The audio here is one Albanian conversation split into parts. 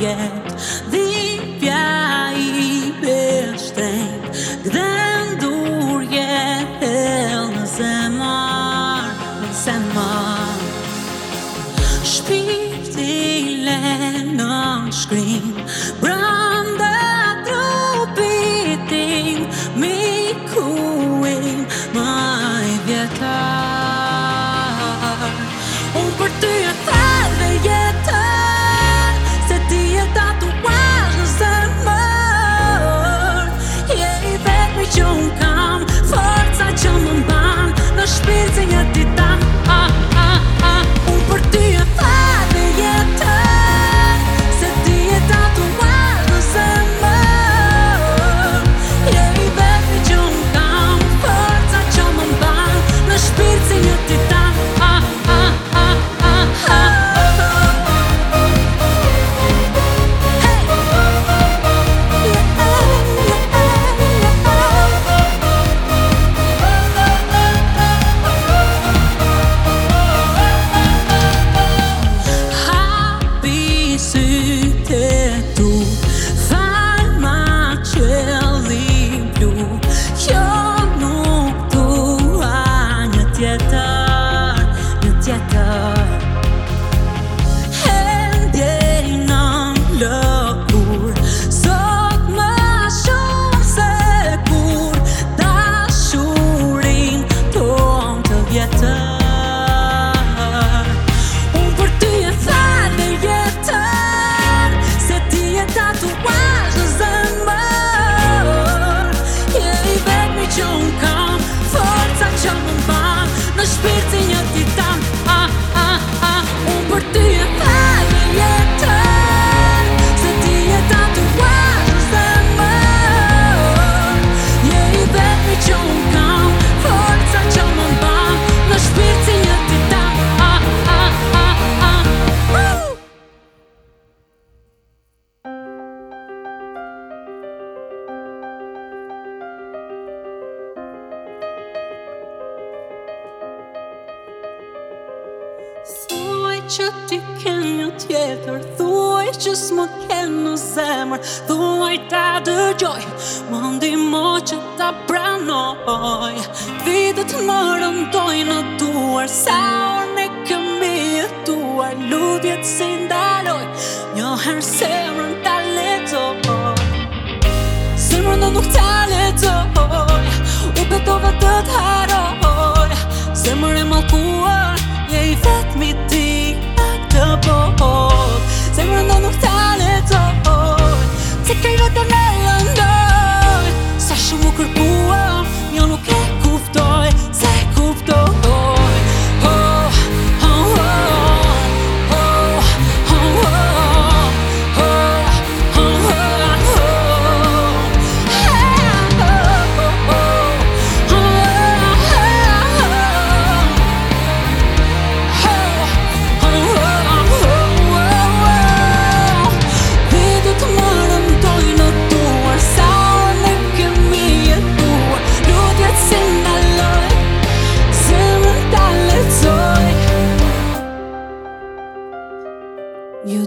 get pja i bestein gdendur je el në zemar në zemar shpirti le në shkrim branda trupitin mi kuin vjetar unë për që ti kënë një tjetër Thuaj që s'më kënë në zemër Thuaj ta dë gjoj më ndimo që ta pranoj t'vi të të më rëndoj në duar sa orën e kemi e duar lutjet se ndaloj një herë se më rënda letoj se më rënda nuk ta letoj u petove të ta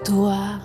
多。